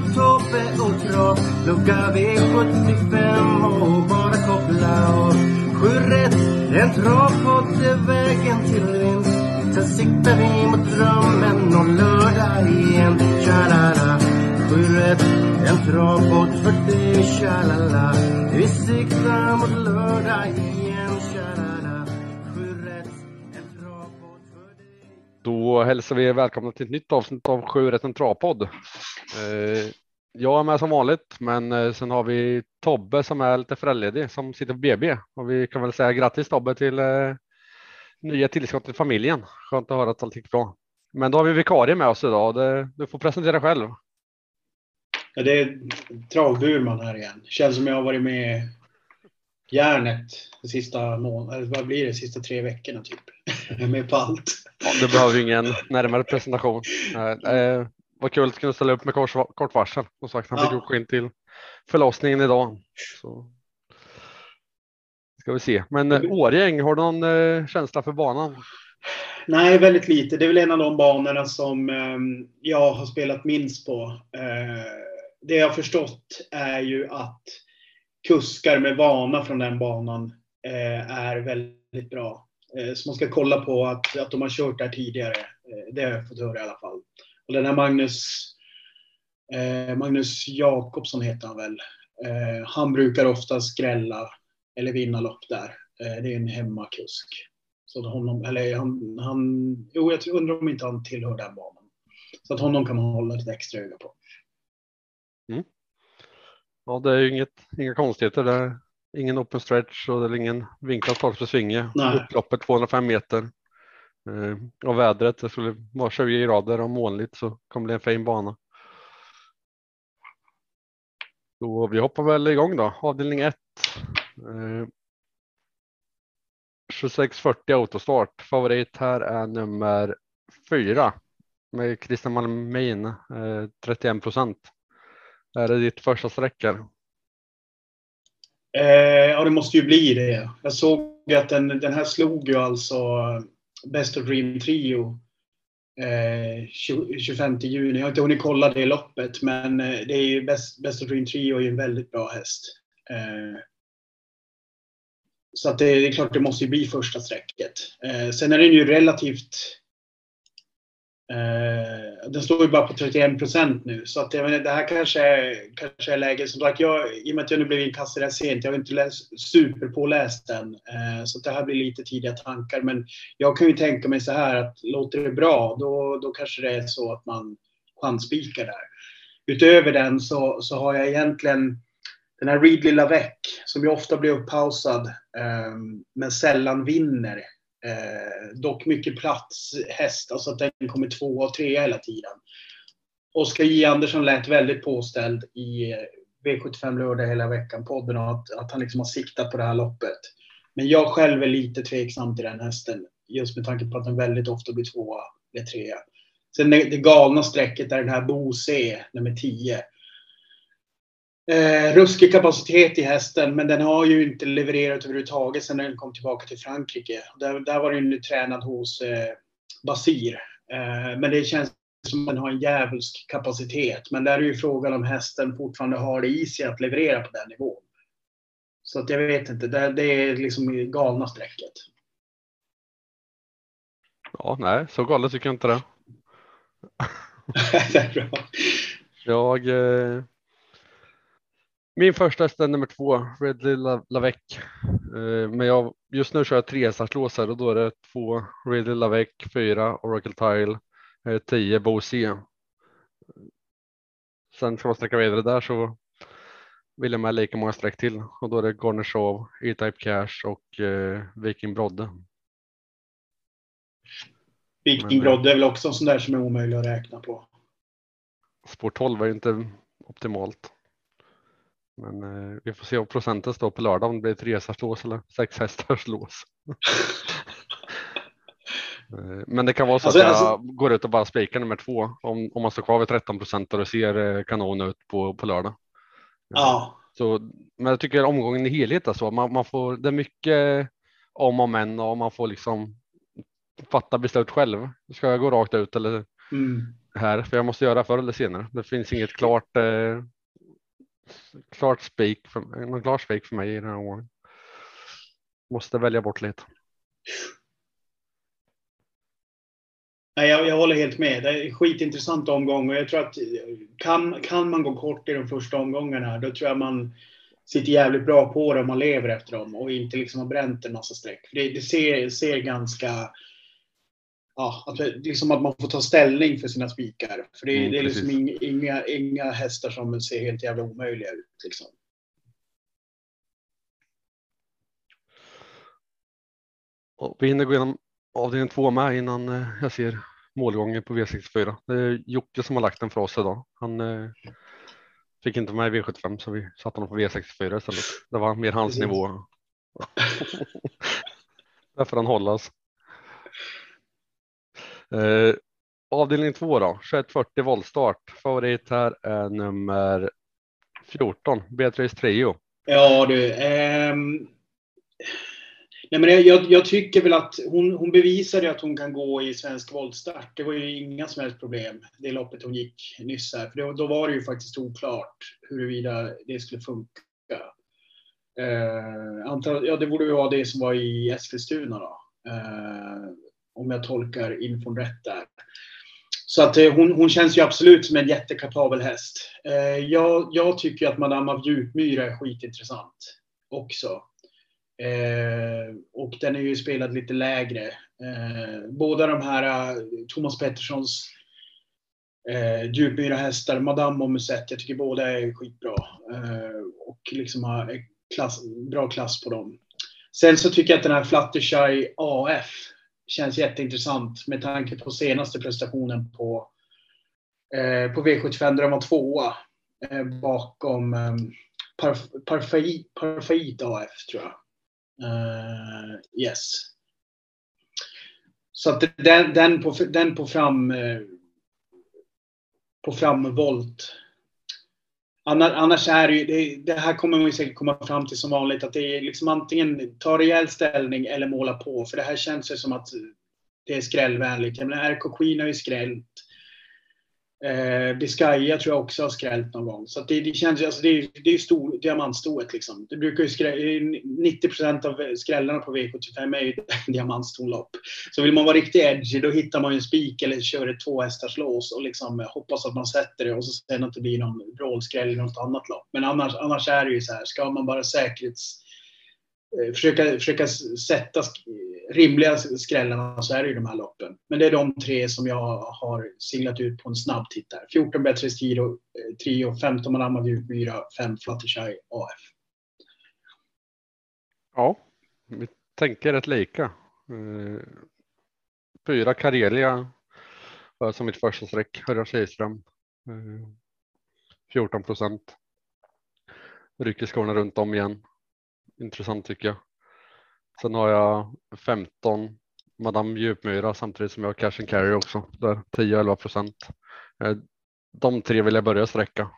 Tobbe och Trav Lucka V75 och bara koppla av. Sju rätt, en travpodd är vägen till vinst. Sen siktar vi mot drömmen om lördag igen. Tja-la-la. Sju rätt, en travpodd för dig Tja-la-la. Vi siktar mot lördag igen. Då hälsar vi er välkomna till ett nytt avsnitt av Sju rätten travpodd. Eh, jag är med som vanligt, men eh, sen har vi Tobbe som är lite föräldraledig som sitter på BB och vi kan väl säga grattis Tobbe till eh, nya tillskott till familjen. Skönt att höra att allt gick bra. Men då har vi vikarie med oss idag. och du får presentera själv. Ja, det är travburman här igen. Känns som jag har varit med järnet de sista månaderna, vad blir det, sista tre veckorna typ. Är med på allt. Ja, det behöver ju ingen närmare presentation. Eh, eh, vad kul att kunna ställa upp med kort, kort varsel. Som sagt, han fick Ja. åka in till förlossningen idag. Så. Ska vi se. Men eh, Årgäng, har du någon eh, känsla för banan? Nej, väldigt lite. Det är väl en av de banorna som eh, jag har spelat minst på. Eh, det jag har förstått är ju att kuskar med vana från den banan eh, är väldigt bra. Eh, så man ska kolla på att, att de har kört där tidigare. Eh, det har jag fått höra i alla fall. Och den här Magnus, eh, Magnus Jakobsson heter han väl. Eh, han brukar ofta skrälla eller vinna lopp där. Eh, det är en hemmakusk. Så att honom, eller han, han, jo, jag undrar om inte han tillhör den banan. Så att honom kan man hålla ett extra öga på. Mm. Ja, det är ju inget, inga konstigheter. Det är ingen open stretch och det är ingen vinklad start för svinge. Upploppet 205 meter. Eh, och vädret, det skulle vara 20 grader och molnigt så kommer det bli en fin bana. Så vi hoppar väl igång då. Avdelning 1. Eh, 2640 autostart. Favorit här är nummer 4 med Christian Malmin, eh, 31 procent. Är det ditt första sträckare? Eh, ja, det måste ju bli det. Jag såg att den, den här slog ju alltså eh, Best of Dream Trio eh, 20, 25 juni. Jag har inte hunnit kolla det loppet, men eh, det är ju Best, Best of Dream Trio är ju en väldigt bra häst. Eh, så att det, det är klart det måste ju bli första strecket. Eh, sen är den ju relativt Eh, den står ju bara på 31 procent nu, så att jag menar, det här kanske är, kanske är läge. Som sagt, jag, I och med att jag nu blev inkastad där sent, jag har inte läst, superpåläst den. Eh, så att det här blir lite tidiga tankar. Men jag kan ju tänka mig så här att låter det bra, då, då kanske det är så att man chansspikar där. Utöver den så, så har jag egentligen den här Reed Lilla som ju ofta blir upppausad, eh, men sällan vinner. Eh, dock mycket plats häst, alltså att den kommer två och tre hela tiden. Oskar J Andersson lät väldigt påställd i eh, V75 lördag hela veckan, podden, och att, att han liksom har siktat på det här loppet. Men jag själv är lite tveksam till den hästen, just med tanke på att den väldigt ofta blir tvåa eller trea. Sen det, det galna strecket är den här Bo C, nummer 10. Eh, ruskig kapacitet i hästen, men den har ju inte levererat överhuvudtaget sedan den kom tillbaka till Frankrike. Där, där var den ju tränad hos eh, Basir. Eh, men det känns som att den har en djävulsk kapacitet. Men där är ju frågan om hästen fortfarande har det i sig att leverera på den nivån. Så att jag vet inte, det, det är liksom galna strecket. Ja, nej, så galet tycker jag inte det. det är bra. Jag. Eh, min första häst är nummer två, Redley La- Lavec. Eh, men jag, just nu kör jag tre startlåsar och då är det två Redley Lavec, fyra Oracle Tile, eh, tio Bo C. Sen ska man sträcka vidare där så vill jag med lika många streck till och då är det Garner Show, E-Type Cash och eh, Viking Brodde. Viking Brodde är väl också en sån där som är omöjlig att räkna på. spår 12 är inte optimalt. Men eh, vi får se vad procenten står på lördag om det blir ett resarslås eller sex hästars lås. Eh, Men det kan vara så Alltså, att jag alltså- går ut och bara spikar nummer två om, om man står kvar vid 13 procent och det ser eh, kanon ut på, på lördag. Ja, Så, men jag tycker omgången i helhet är så. Man, man får, det är mycket om och men och man får liksom fatta beslut själv. Ska jag gå rakt ut eller mm. här? För jag måste göra förr eller senare. Det finns inget klart, eh, klart spik för, någon klar spik för mig i den här omgången. Måste välja bort lite. Nej, jag, jag håller helt med. Det är en skitintressant omgång och jag tror att kan, kan man gå kort i de första omgångarna då tror jag man sitter jävligt bra på det om man lever efter dem och inte liksom har bränt en massa streck. Det, det ser, ser ganska... Ja, att, liksom att man får ta ställning för sina spikar. För det, Mm, det är liksom inga, inga, inga hästar som ser helt jävla omöjliga ut. Liksom. Och vi hinner gå igenom avdelning två med innan eh, jag ser målgången på V64. Det är Jocke som har lagt den för oss idag. Han eh, fick inte med i V75 så vi satte honom på V64 istället. Det var mer hans Precis. nivå. Där får han hållas. Eh, avdelning två då, 2140 voltstart. Favorit här är nummer 14, Beatrice Trio. Ja du. ehm, Nej, men jag, jag, tycker väl att hon, hon bevisade att hon kan gå i svensk voltstart. Det var ju inga som helst problem, det loppet hon gick nyss här. För då, då var det ju faktiskt oklart huruvida det skulle funka. Eh, antal, ja, det borde ju vara det som var i Eskilstuna då. Eh, om jag tolkar infon rätt där. Så att eh, hon, hon känns ju absolut som en jättekapabel häst. Eh, jag, jag tycker att Madame av Djupmyra är skitintressant också. Eh, och den är ju spelad lite lägre. Eh, båda de här eh, Thomas Petterssons eh, Djupmyra hästar, Madame och Musette, jag tycker båda är skitbra. Eh, och liksom har klass, bra klass på dem. Sen så tycker jag att den här Fluttershy AF känns jätteintressant med tanke på senaste prestationen på, eh, på V75 där de var tvåa eh, bakom eh, Parfait, Parfait AF tror jag. Uh, yes. Så att den, den, på, den på fram eh, på framvolt. Annars, är det ju, det, det här kommer man ju säkert komma fram till som vanligt att det är liksom antingen ta rejäl ställning eller måla på. För det här känns ju som att det är skrällvänligt. Jag menar, RK Queen har ju skrällt. Eh, Biscaya tror jag också har skrällt någon gång. Så att det, det känns ju, alltså det är, det är ju stor, diamantstoet liksom. Det brukar ju skräll, 90 procent av skrällarna på V75 är ju diamantstonlopp. Så vill man vara riktigt edgy då hittar man ju en spik eller kör ett tvåhästarslås och liksom eh, hoppas att man sätter det och så sen att det blir någon vrålskräll i något annat lopp. Men annars, annars är det ju så här, ska man bara säkerhets Eh, försöka, försöka sätta rimliga skrällarna så är det ju de här loppen. Men det är de tre som jag har singlat ut på en snabb titt där. 14 bättre eh, trio, trio 15 Madame Djupmyra, 5 Fluttershy AF. Ja, vi tänker rätt lika. Eh, fyra Karelia som mitt första streck. Hörja Kihlström. 14 procent. Rycker skorna runt om igen. Intressant tycker jag. Sen har jag 15 Madame Djupmyra samtidigt som jag har Cash and Carry också. Där 10-11 procent. Eh, de tre vill jag börja sträcka.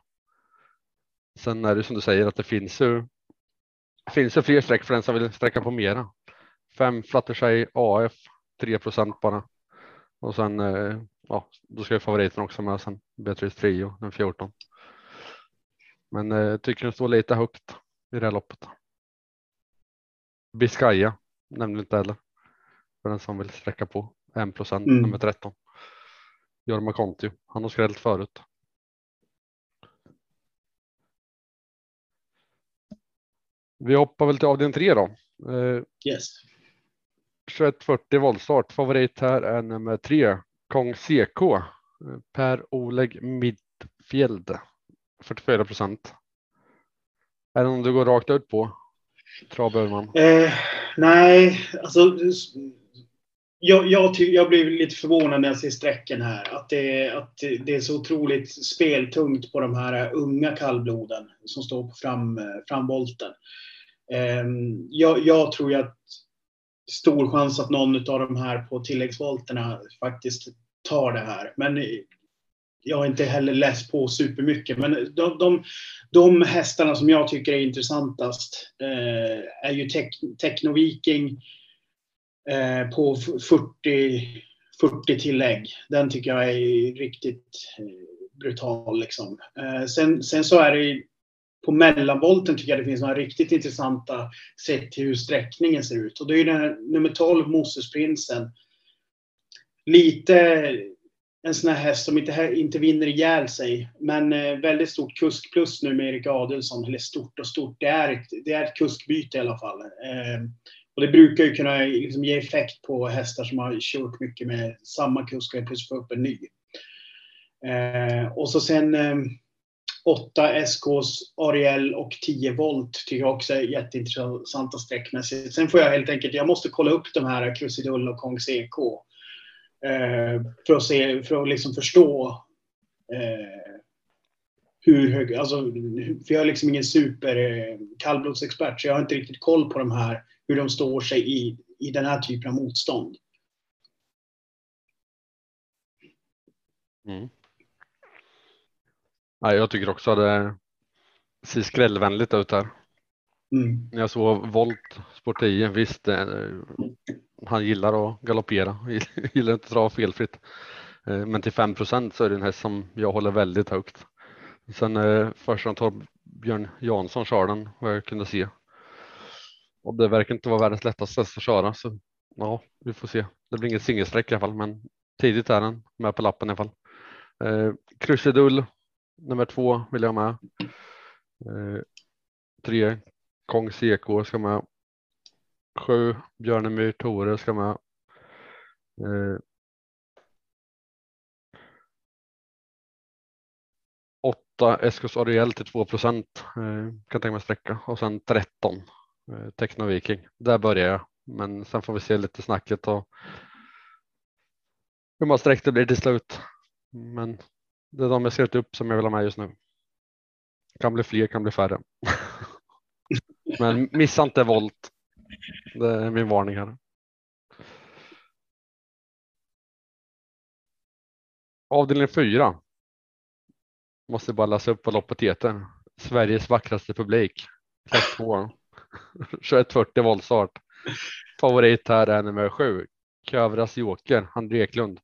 Sen är det som du säger att det finns ju finns ju fler streck för den som vill sträcka på mera. 5 Fluttershy AF 3 procent bara. Och sen eh, ja, då ska ju favoriten också med sen Beatrice Trio den 14. Men jag tycker den står lite högt i det här loppet. Biscaya nämnde inte heller. För den som vill sträcka på 1 procent Mm. nummer 13. Jorma Kontio. Han har skrällt förut. Vi hoppar väl till avdelning 3 då. Eh, Yes. 2140 voltstart. Favorit här är nummer tre, Kong CK. Eh, Per Oleg Midfjeld. 44 procent. Är det någon du går rakt ut på? Trav Burman. Eh, nej, alltså. jag, jag, jag blir lite förvånad när jag ser strecken här. Att det, att det är så otroligt speltungt på de här unga kallbloden som står på fram, eh, framvolten. Eh, jag, jag, tror ju att stor chans att någon av de här på tilläggsvolterna faktiskt tar det här. Men jag har inte heller läst på supermycket. Men de, de, de hästarna som jag tycker är intressantast eh, är ju Technoviking eh, på 40, 40 tillägg. Den tycker jag är riktigt eh, brutal. Liksom. Eh, sen, sen så är det på mellanvolten tycker jag det finns några riktigt intressanta sätt till hur sträckningen ser ut. Och det är ju den här, nummer 12, Mosesprinsen. Lite en sån här häst som inte, inte vinner ihjäl sig. Men eh, väldigt stort kuskplus nu med Erik Adelsson. Eller stort och stort. Det är ett, det är ett kuskbyte i alla fall. Eh, och det brukar ju kunna liksom, ge effekt på hästar som har kört mycket med samma kusk och plötsligt få upp en ny. Eh, och så sen eh, 8 SKs Ariel och 10 volt tycker jag också är jätteintressanta sträckmässigt. Sen får jag helt enkelt, jag måste kolla upp de här Krusidull och Kongs EK. Eh, för att, se, för att liksom förstå eh, hur hög, alltså, för jag är liksom ingen super eh, kallblodsexpert så jag har inte riktigt koll på de här, hur de står sig i, i den här typen av motstånd. Mm. Ja, jag tycker också att det ser skrällvänligt ut här. Mm. Jag såg Volt Sport 10, visst han gillar att galoppera, gillar inte att dra felfritt. Eh, men till 5 så är det en häst som jag håller väldigt högt. Sen eh, första tar Björn Jansson kör den vad jag kunde se. Och det verkar inte vara världens lättaste häst att köra så ja, vi får se. Det blir inget singelsträck i alla fall, men tidigt är den med på lappen i alla fall. Eh, Krusidull nummer två vill jag ha med. Eh, tre Kong CK ska med. Sju Björnemyr Tore ska med. Eh, åtta Eskos Ariel till 2 procent eh, kan tänka mig sträcka och sen 13 eh, Technoviking. Där börjar jag, men sen får vi se lite snacket och hur många streck det blir till slut. Men det är de jag skrivit upp som jag vill ha med just nu. Kan bli fler, kan bli färre. Men missa inte volt. Det är min varning här. Avdelning 4. Måste bara läsa upp vad loppet heter. Sveriges vackraste publik. Klass 2. 2140 voltstart. Favorit här är nummer 7. Kövras Joker, André Eklund.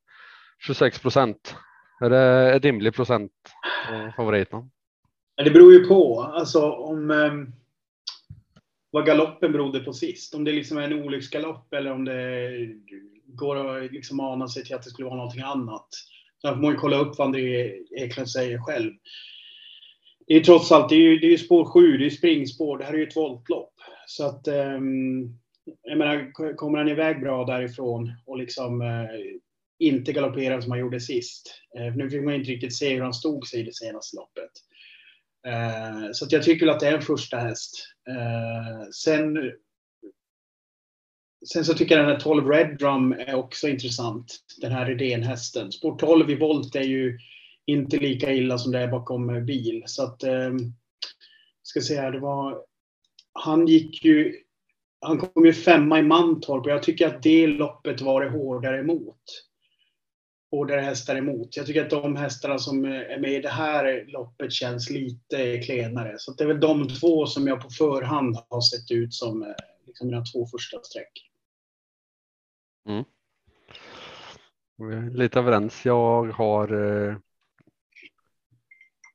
26 procent. Är det en rimlig procent eh, favoriten? Det beror ju på. Alltså om um vad galoppen berodde på sist. Om det liksom är en olycksgalopp eller om det går att liksom ana sig till att det skulle vara någonting annat. Sen får man ju kolla upp vad André Eklund säger själv. Det är ju trots allt, det är ju, det är spår 7, det är springspår, det här är ju ett voltlopp. Så att, um, jag menar, kommer han iväg bra därifrån och liksom uh, inte galopperar som han gjorde sist. Uh, nu fick man inte riktigt se hur han stod sig i det senaste loppet. Eh, så att jag tycker att det är en första häst. Eh, sen, sen så tycker jag den här 12 Red Drum är också intressant. Den här idén-hästen. Sport 12 i volt är ju inte lika illa som det är bakom bil. Så att, eh, ska säga, det var, han gick ju, han kom ju femma i Mantorp och jag tycker att det loppet var det hårdare emot hårdare hästar emot. Jag tycker att de hästarna som är med i det här loppet känns lite klenare. Så det är väl de två som jag på förhand har sett ut som eh, liksom mina två första streck. Mm. Vi är lite överens. Jag har eh,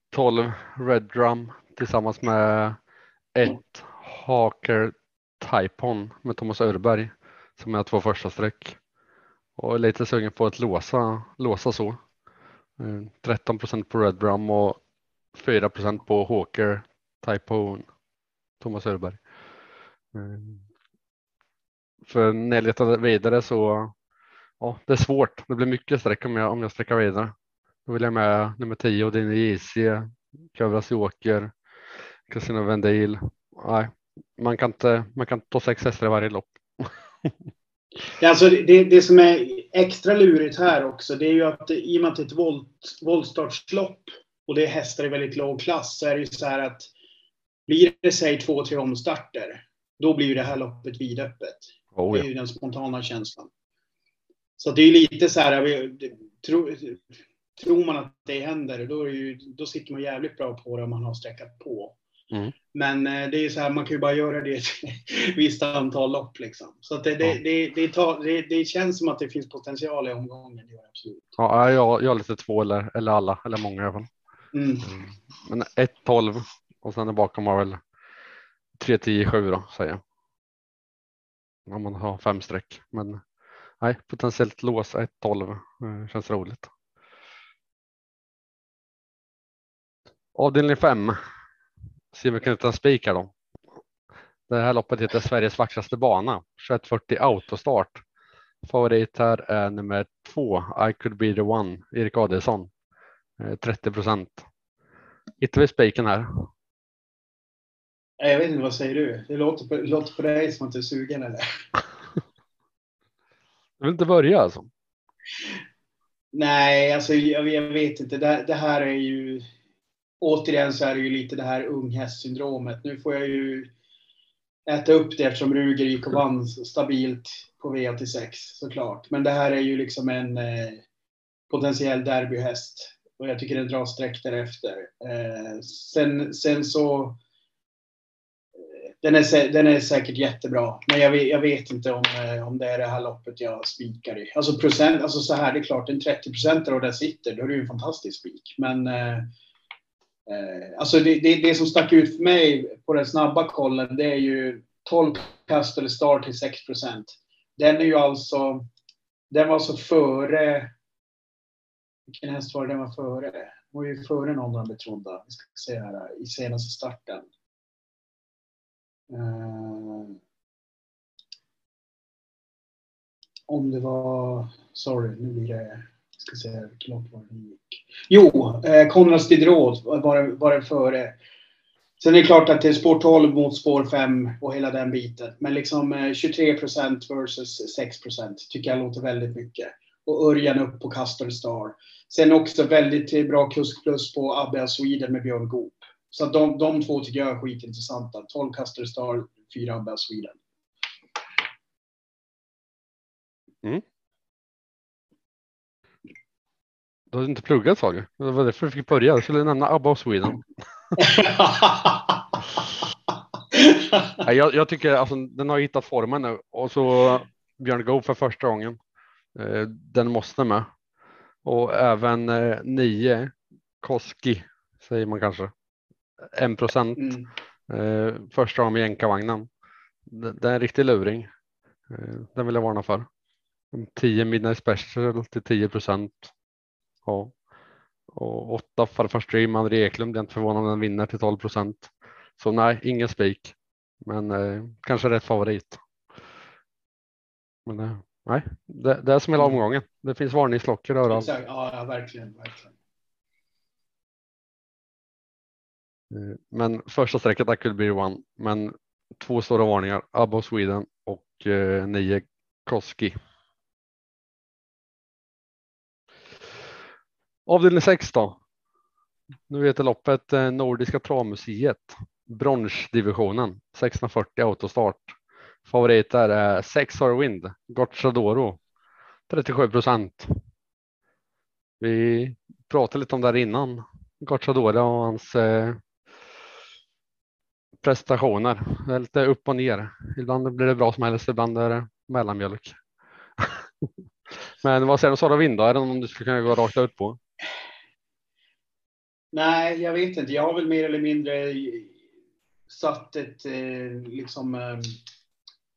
12 Red Drum tillsammans med ett Haker Typon med Thomas Örberg som är två första streck och är lite sugen på att låsa, låsa så. Eh, 13 procent på Red Brum och 4 procent på Hawker Typhoon Thomas Öberg. Eh, för när jag letar vidare så ja, det är svårt. Det blir mycket streck om jag, om jag sträcker vidare. Då vill jag med nummer 10 och din JC, Kövras Joker, Casino Vendil. Nej, man kan inte, man kan ta sex hästar i varje lopp. Alltså det, det som är extra lurigt här också, det är ju att i och med att det är ett volt, voltstartslopp och det är hästar i väldigt låg klass, så är det ju så här att blir det säg två, tre omstarter, då blir ju det här loppet vidöppet. Oh, Det är ja. ju den spontana känslan. Så det är ju lite så här, tro, tror man att det händer, då, är det ju, då sitter man jävligt bra på det om man har sträckat på. Mm. Men eh, det är ju så här, man kan ju bara göra det ett visst antal lopp liksom. Så det, det, det, det, tar, det, det känns som att det finns potential i omgången. Det absolut. Ja, jag, jag har lite två eller, eller alla, eller många i alla fall. Mm. Mm. Men 1, 12 och sen bakom har väl 3, 10, 7 då säger jag. Om man har fem streck. Men nej, potentiellt lås 1, 12 eh, känns roligt. Avdelning 5. Se om vi kan hitta en spik här då. Det här loppet heter Sveriges vackraste bana. 2140 autostart. Favorit här är nummer två, I could be the one, Erik Adelsson. Eh, 30 procent. Hittar vi spiken här? Jag vet inte, vad säger du? Det låter på, det låter på dig som att du är sugen eller? Jag vill inte börja alltså. Nej, alltså jag, jag vet inte. Det, det här är ju... Återigen så är det ju lite det här unghästsyndromet. Nu får jag ju äta upp det eftersom Ruger gick och vann stabilt på V86 såklart. Men det här är ju liksom en eh, potentiell derbyhäst. Och jag tycker den drar streck därefter. Eh, sen, sen så... Eh, den är, den är säkert jättebra, men jag vet, jag vet inte om, eh, om det är det här loppet jag spikar i. Alltså procent, alltså så här, det är klart, en 30 procent och där sitter, då är det ju en fantastisk spik. Men eh, Eh, alltså det, det, det som stack ut för mig på den snabba kollen, det är ju 12 kast eller start till 6 procent. Den är ju alltså, den var alltså före, vilken häst var det den var före? Den var ju före någon av de betrodda. Vi ska se här, i senaste starten. Eh, om det var, sorry, nu blir det, ska se vilken lopp var det gick. Jo, eh, Konrads Diderot var, det- var det före. Sen är det klart att det är spår 12 mot spår 5 och hela den biten. Men liksom eh, 23 procent versus 6 procent tycker jag låter väldigt mycket. Och Örjan upp på Castor Star. Sen också väldigt bra kusk plus på Abbe Sweden med Björn Goop. Så att de, de två tycker jag är skitintressanta. 12 Castor Star, 4 Abbe Sweden. Mm. Du har inte pluggat sa du? Det var därför du fick börja. Jag skulle nämna ABBA och Sweden. Jag, jag tycker alltså den har hittat formen nu och så Björn Goop för första gången. Eh, den måste med. Och även eh, nio Koski säger man kanske. En procent mm. eh, första gången med jänkarvagnen. Det, är en riktig luring. Den vill jag varna för. 10 Midnight Special till 10 procent. Ja. Och 8 Farfar Stream, André Eklund, det är inte förvånande den vinner till 12 procent. Så nej, ingen spik. Men eh, kanske rätt favorit. Men eh, nej, det, det är som hela omgången. Det finns varningsklockor överallt. Ja, verkligen. verkligen. Eh, Men första strecket I could be one. Men två stora varningar. Abba Sweden och eh, nio Koski. Avdelning 6 då. Nu heter loppet eh, Nordiska travmuseet. Bronsdivisionen 640 autostart. Favorit är 6 Wind Gocciadoro 37 procent. Vi pratade lite om det här innan. Gocciadoro och hans eh, prestationer. Det är lite upp och ner. Ibland blir det bra som helst, ibland är det mellanmjölk. Men vad säger du om Sara Wind då? Är det någon du skulle kunna gå rakt ut på? Nej, jag vet inte. Jag har väl mer eller mindre satt ett, eh, liksom, eh,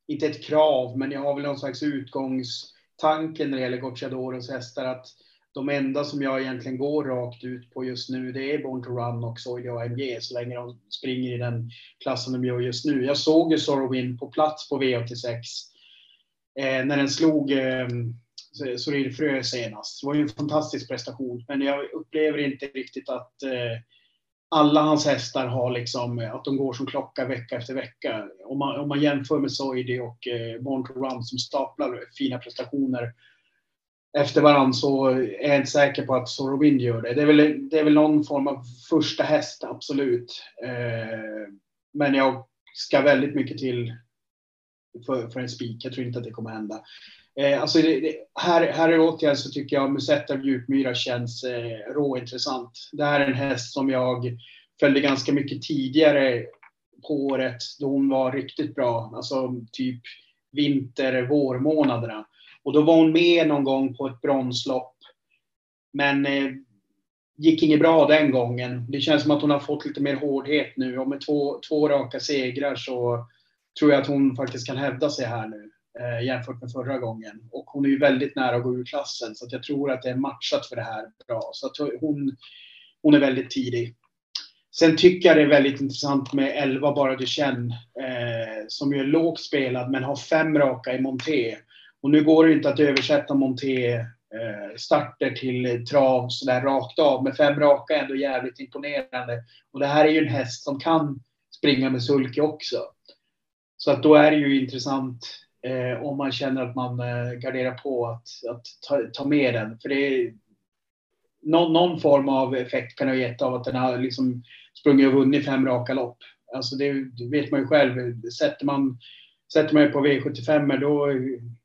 inte ett krav, men jag har väl någon slags utgångstanke när det gäller Gocciadoros hästar att de enda som jag egentligen går rakt ut på just nu, det är Born to Run och Soidio AMG, så länge de springer i den klassen de gör just nu. Jag såg ju Sorrowin på plats på V86 eh, när den slog eh, Soril Frö senast. Det var ju en fantastisk prestation, men jag upplever inte riktigt att eh, alla hans hästar har liksom eh, att de går som klocka vecka efter vecka. Om man, om man jämför med Soidi och eh, Born to Run som staplar fina prestationer efter varandra så är jag inte säker på att Sorowind gör det. Det är, väl, det är väl någon form av första häst, absolut. Eh, men jag ska väldigt mycket till för, för en spik. Jag tror inte att det kommer hända. Eh, alltså det, det, här, här återigen så tycker jag Musetta Djupmyra känns eh, råintressant. Det här är en häst som jag följde ganska mycket tidigare på året då hon var riktigt bra. Alltså typ vinter, vårmånaderna. Och då var hon med någon gång på ett bronslopp. Men eh, gick inget bra den gången. Det känns som att hon har fått lite mer hårdhet nu och med två, två raka segrar så tror jag att hon faktiskt kan hävda sig här nu eh, jämfört med förra gången. Och hon är ju väldigt nära att gå ur klassen så att jag tror att det är matchat för det här bra. Så att hon, hon är väldigt tidig. Sen tycker jag det är väldigt intressant med 11 bara du känner eh, som ju är lågt spelad men har fem raka i monté. Och nu går det inte att översätta monté eh, starter till trav sådär rakt av. Men fem raka är ändå jävligt imponerande. Och det här är ju en häst som kan springa med sulke också. Så att då är det ju intressant eh, om man känner att man eh, garderar på att, att ta, ta med den. För det är, någon, någon form av effekt kan det ha gett av att den har liksom sprungit och vunnit fem raka lopp. Alltså det, det vet man ju själv. Sätter man, sätter man på V75 då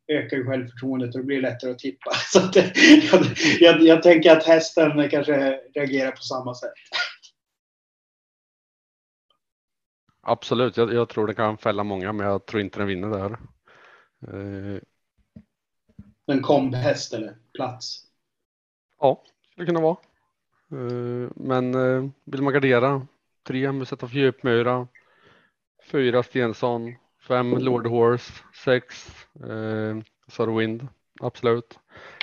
ökar ju självförtroendet och det blir lättare att tippa. Så att, jag, jag, jag tänker att hästen kanske reagerar på samma sätt. Absolut, jag, jag, tror det kan fälla många, men jag tror inte den vinner det här. En kombhäst eller plats? Ja, skulle kunna vara. Eh, men eh, vill man gardera? Tre Musetta för djupmyra. Fyra Stensson. Fem Lord Horse. Sex eh, Sorwind. Absolut.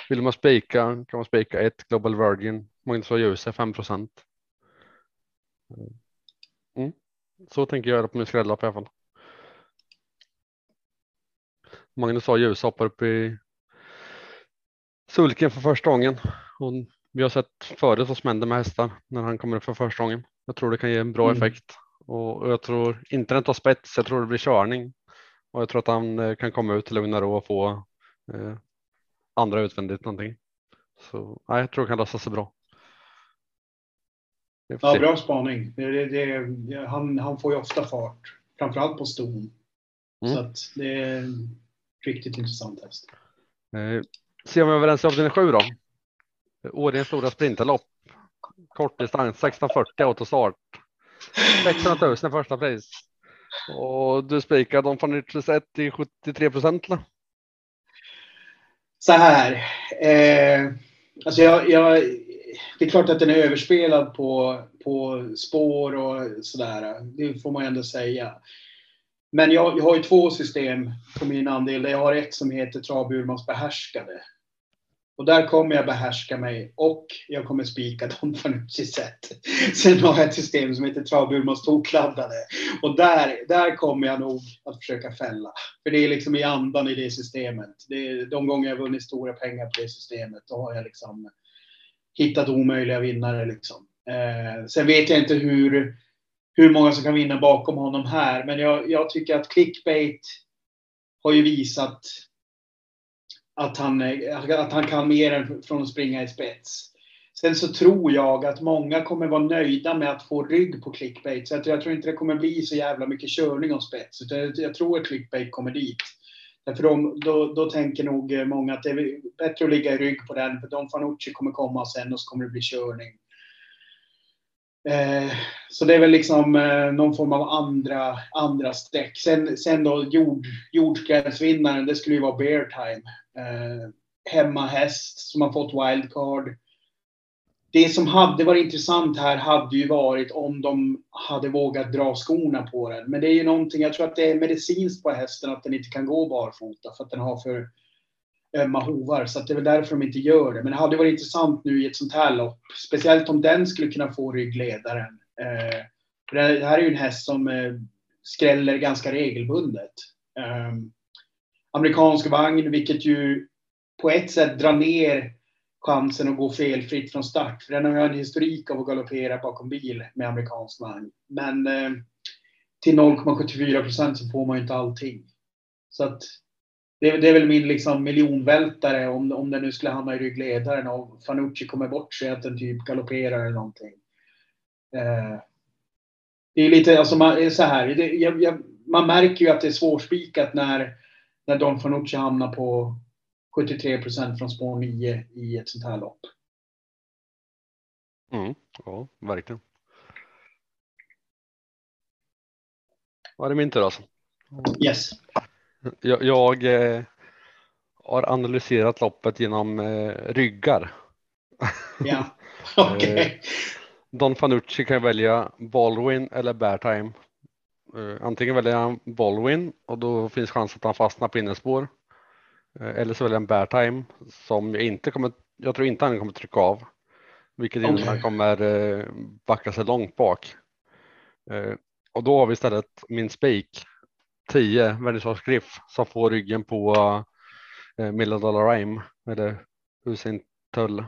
Vill man spika kan man spika ett Global Virgin. Magnus var ljus 5 procent. Mm. Så tänker jag göra på min skrällapp i alla fall. Magnus sa ljus hoppar upp i sulken för första gången. Och vi har sett förut vad som händer med hästar när han kommer upp för första gången. Jag tror det kan ge en bra mm. effekt och jag tror inte den tar spets. Jag tror det blir körning och jag tror att han eh, kan komma ut till lugn och ro och få eh, andra utvändigt någonting. Så nej, jag tror det kan lösa sig bra. Ja, bra spaning. Det, det, det, han, han får ju ofta fart, framförallt på ston. Mm. Så att det riktigt intressant häst. Eh, ser vi överens i avdelning sju då? Årets stora sprinterlopp. Kortdistans 1640 autostart. 600 000 första pris. Och du spikar Don Fanuccius 1 till 73 procent? Så här. Eh, alltså jag, jag, det är klart att den är överspelad på, på spår och sådär. Det får man ändå säga. Men jag, jag har ju två system på min andel. Jag har ett som heter Traburmans behärskade. Och där kommer jag behärska mig och jag kommer spika dem på något sätt. Sen har jag ett system som heter Traburmans tokladdade. Och där, där kommer jag nog att försöka fälla. För det är liksom i andan i det systemet. Det är de gånger jag vunnit stora pengar på det systemet, då har jag liksom hittat omöjliga vinnare. Liksom. Eh, sen vet jag inte hur, hur många som kan vinna bakom honom här, men jag, jag tycker att clickbait har ju visat att han, att han kan mer än från att springa i spets. Sen så tror jag att många kommer vara nöjda med att få rygg på clickbait. Så jag, tror inte det kommer bli så jävla mycket körning om spets. Utan jag tror att clickbait kommer dit. Därför de, då, då tänker nog många att det är bättre att ligga i rygg på den. För Don Fanucci kommer komma sen och så kommer det bli körning. Eh, så det är väl liksom eh, någon form av andra, andra streck. Sen, sen då jord, jordskrädsvinnaren, det skulle ju vara Bear Time. Eh, hemmahäst som har fått wildcard. Det som hade varit intressant här hade ju varit om de hade vågat dra skorna på den. Men det är ju någonting, jag tror att det är medicinskt på hästen att den inte kan gå barfota för att den har för Eh, ömma hovar. Så det är väl därför de inte gör det. Men det hade varit intressant nu i ett sånt här lopp. Speciellt om den skulle kunna få ryggledaren. Eh, för det här är ju en häst som eh, skräller ganska regelbundet. Eh, amerikansk vagn, vilket ju på ett sätt drar ner chansen att gå felfritt från start. För den har ju en historik av att galoppera bakom bil med amerikansk vagn. Men eh, till 0,74 procent så får man ju inte allting. Så att det, det är väl min liksom miljonvältare om, om den nu skulle hamna i ryggledaren och Fanucci kommer bort sig att den typ galopperar eller någonting. Eh, det är lite, alltså man, så här, det, jag, jag, man märker ju att det är svårspikat när, när Don Fanucci hamnar på 73 procent från spår 9 i ett sånt här lopp. Mm, ja, verkligen. Var det min tur alltså? Yes. Jag, jag eh, har analyserat loppet genom eh, ryggar. Ja, okej. Okay. Don Fanucci kan välja Baldwin eller Beartime. Uh, antingen väljer han Baldwin och då finns chans att han fastnar på innerspår. Uh, eller så väljer han Beartime som jag inte kommer. Jag tror inte han kommer trycka av, vilket innebär okay. att han kommer backa sig långt bak. och då har vi istället min spik 10 Vernissage Griff som får ryggen på uh, Million Dollar Rhyme eller Hussein Tull.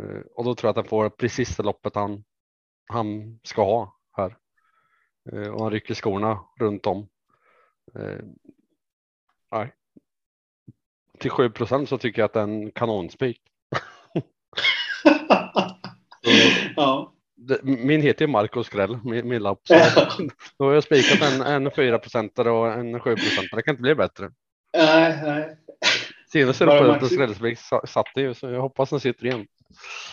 Uh, och då tror jag att han får precis det loppet han, han ska ha här. Uh, och han rycker skorna runt om. Uh, nej. Till 7 procent så tycker jag att det är en kanonspik. ja min heter ju Marcus Grell, min, min lapp. då har jag spikat en, en 4 procentare och en 7 procentare. Det kan inte bli bättre. Nej, nej. Senaste loppet Grellspik satt det ju, så jag hoppas den sitter igen.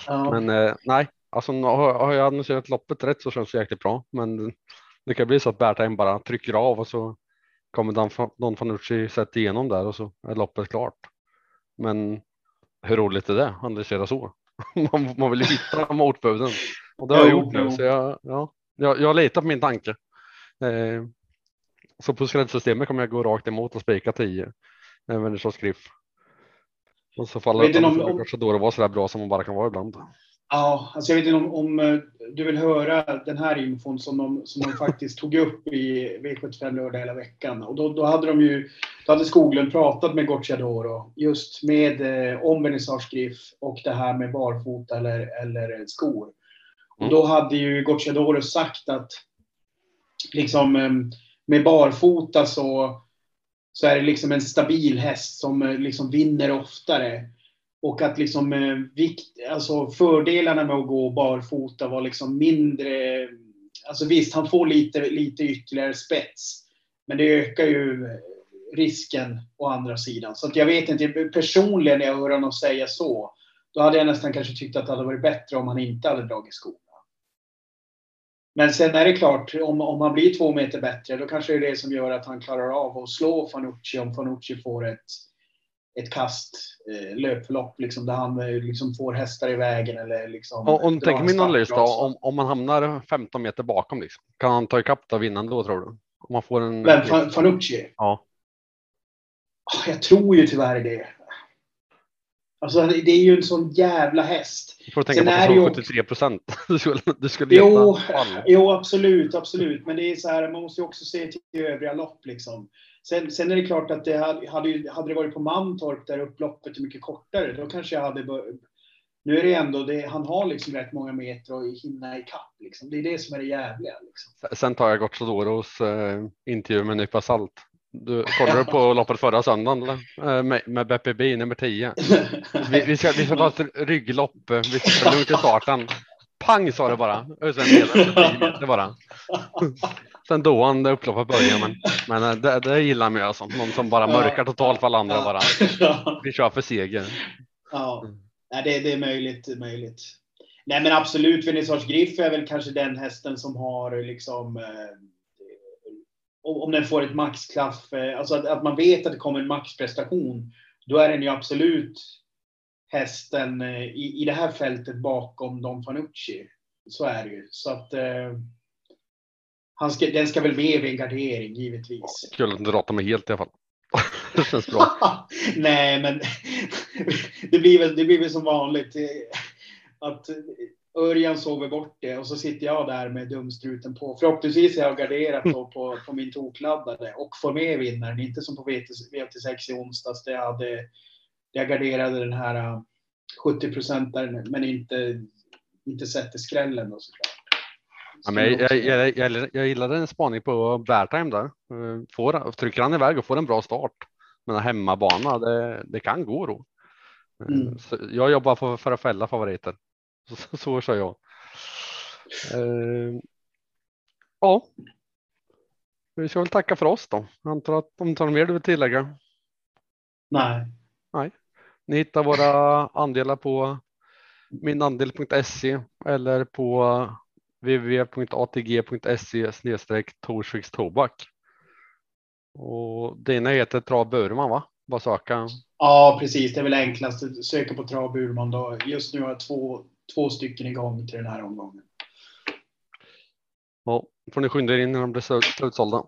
Ja. Men eh, nej, alltså har, har jag annonserat loppet rätt så känns det jäkligt bra. Men det kan bli så att Bertheim bara trycker av och så kommer Don, Don Fanucci sätta igenom där och så är loppet klart. Men hur roligt är det? Analysera så. man, man vill hitta motbuden. Och det har jag gjort nu, så jag, ja, jag, jag litar på min tanke. Eh, så på skrädsystemet kommer jag gå rakt emot och spika 10. Även så skrift. Och så faller det om, om... kanske då det var så där bra som man bara kan vara ibland. Ja, alltså jag vet inte om, om eh, du vill höra den här infon som de, som de faktiskt tog upp i V75 lördag hela veckan. Och då, då hade de ju, då hade Skoglund pratat med Gocciadoro just med eh, om vernissagegriff och det här med barfota eller, eller skor. Och då hade ju Gocciadoro sagt att liksom ehm, med barfota så, så är det liksom en stabil häst som eh, liksom vinner oftare. Och att liksom eh, vikt, alltså fördelarna med att gå barfota var liksom mindre. Alltså visst, han får lite, lite ytterligare spets. Men det ökar ju eh, risken å andra sidan. Så att jag vet inte, personligen när jag hör honom säga så, då hade jag nästan kanske tyckt att det hade varit bättre om han inte hade dragit skor. Men sen är det klart, om, om han blir två meter bättre, då kanske det är det som gör att han klarar av att slå Fanucci om Fanucci får ett, ett kast, eh, löpförlopp, liksom, där han eh, liksom får hästar i vägen. Eller liksom, och, om du tänker min analys då, om, om man hamnar 15 meter bakom, liksom, kan han ta ikapp då vinna då tror du? Om man får en... Men Fanucci? Ja. Ah, jag tror ju tyvärr det. Alltså det är ju en sån jävla häst. Du får tänka Sen på att 73 procent. Du skulle, du skulle jo, jo, absolut, absolut. Men det är så här, man måste ju också se till övriga lopp liksom. Sen, sen är det klart att det hade, hade, det varit på Mantorp där upploppet är mycket kortare, då kanske jag hade nu är det ändå, det, han har liksom rätt många meter att hinna ikapp. Liksom. Det är det som är det jävliga. Liksom. Sen tar jag Gocciadoros eh, intervju med en nypa salt. Du kollade på loppet förra söndagen eh, med, med BPB nummer 10. Vi, vi, ska, vi ska ta ett rygglopp. Vi ska lugnt i starten. Pang sa det bara. Och sen det bara. Sen då han upploppet började. Men, men eh, det, det gillar man ju alltså. Någon som bara mörkar totalt för alla andra bara. Vi kör för seger. Ja, det, det är möjligt. möjligt. Nej, men absolut. Vernissage Griff är väl kanske den hästen som har liksom eh, om den får ett maxklaff, eh, alltså att, att, man vet att det kommer en maxprestation, då är den ju absolut hästen eh, i, i det här fältet bakom Don Fanucci. Så är det ju. Så att eh, han ska, den ska väl med vid en gardering givetvis. Kul att du ratar mig helt i alla fall. det känns bra. Nej, men det blir väl, det blir väl som vanligt. Eh, att Örjan sover bort det och så sitter jag där med dumstruten på. Förhoppningsvis är jag garderat då på, på min tokladdare och får med vinnaren. Inte som på VT6 i onsdags där jag, hade, jag garderade den här 70 procent där, men inte, inte sätter skrällen då såklart. Ja, men jag, jag, jag, jag gillade en spaning på Bertheim där. Eh, får, trycker han iväg och får en bra start. Men en hemmabana, det, det kan gå då. Eh, Mm. Jag jobbar för, för att fälla favoriter. Så, kör jag. Eh, ja. Vi ska väl tacka för oss då. Jag antar att om har mer du vill tillägga. Nej. Ni hittar våra andelar på minandel.se eller på www.atg.se snedstreck Torsviks Tobak. Och dina heter Trav Burman va? Bara söka. Ja, precis. Det är väl enklast. Söka på Trav Burman då. Just nu har jag två, två stycken igång till den här omgången. Ja, får ni skynda er in när de blir slut- slutsålda.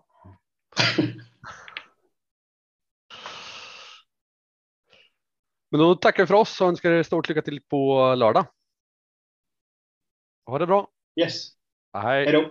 Men då tackar vi för oss och önskar er stort lycka till på lördag. Ha det bra. Yes. Hej. Hej då.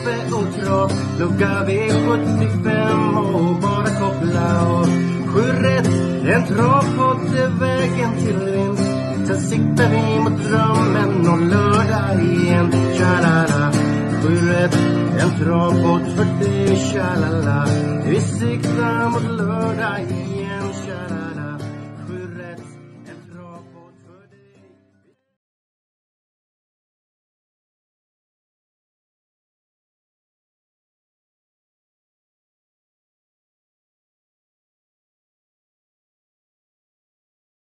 kaffe och Trav Lucka V75 och bara koppla av Sju rätt, en travpott är vägen till vinst. Sen siktar vi mot drömmen och lördag igen. Tja-la-la. Sju rätt, en travpott för dig Tja-la-la. Vi siktar mot lördag igen.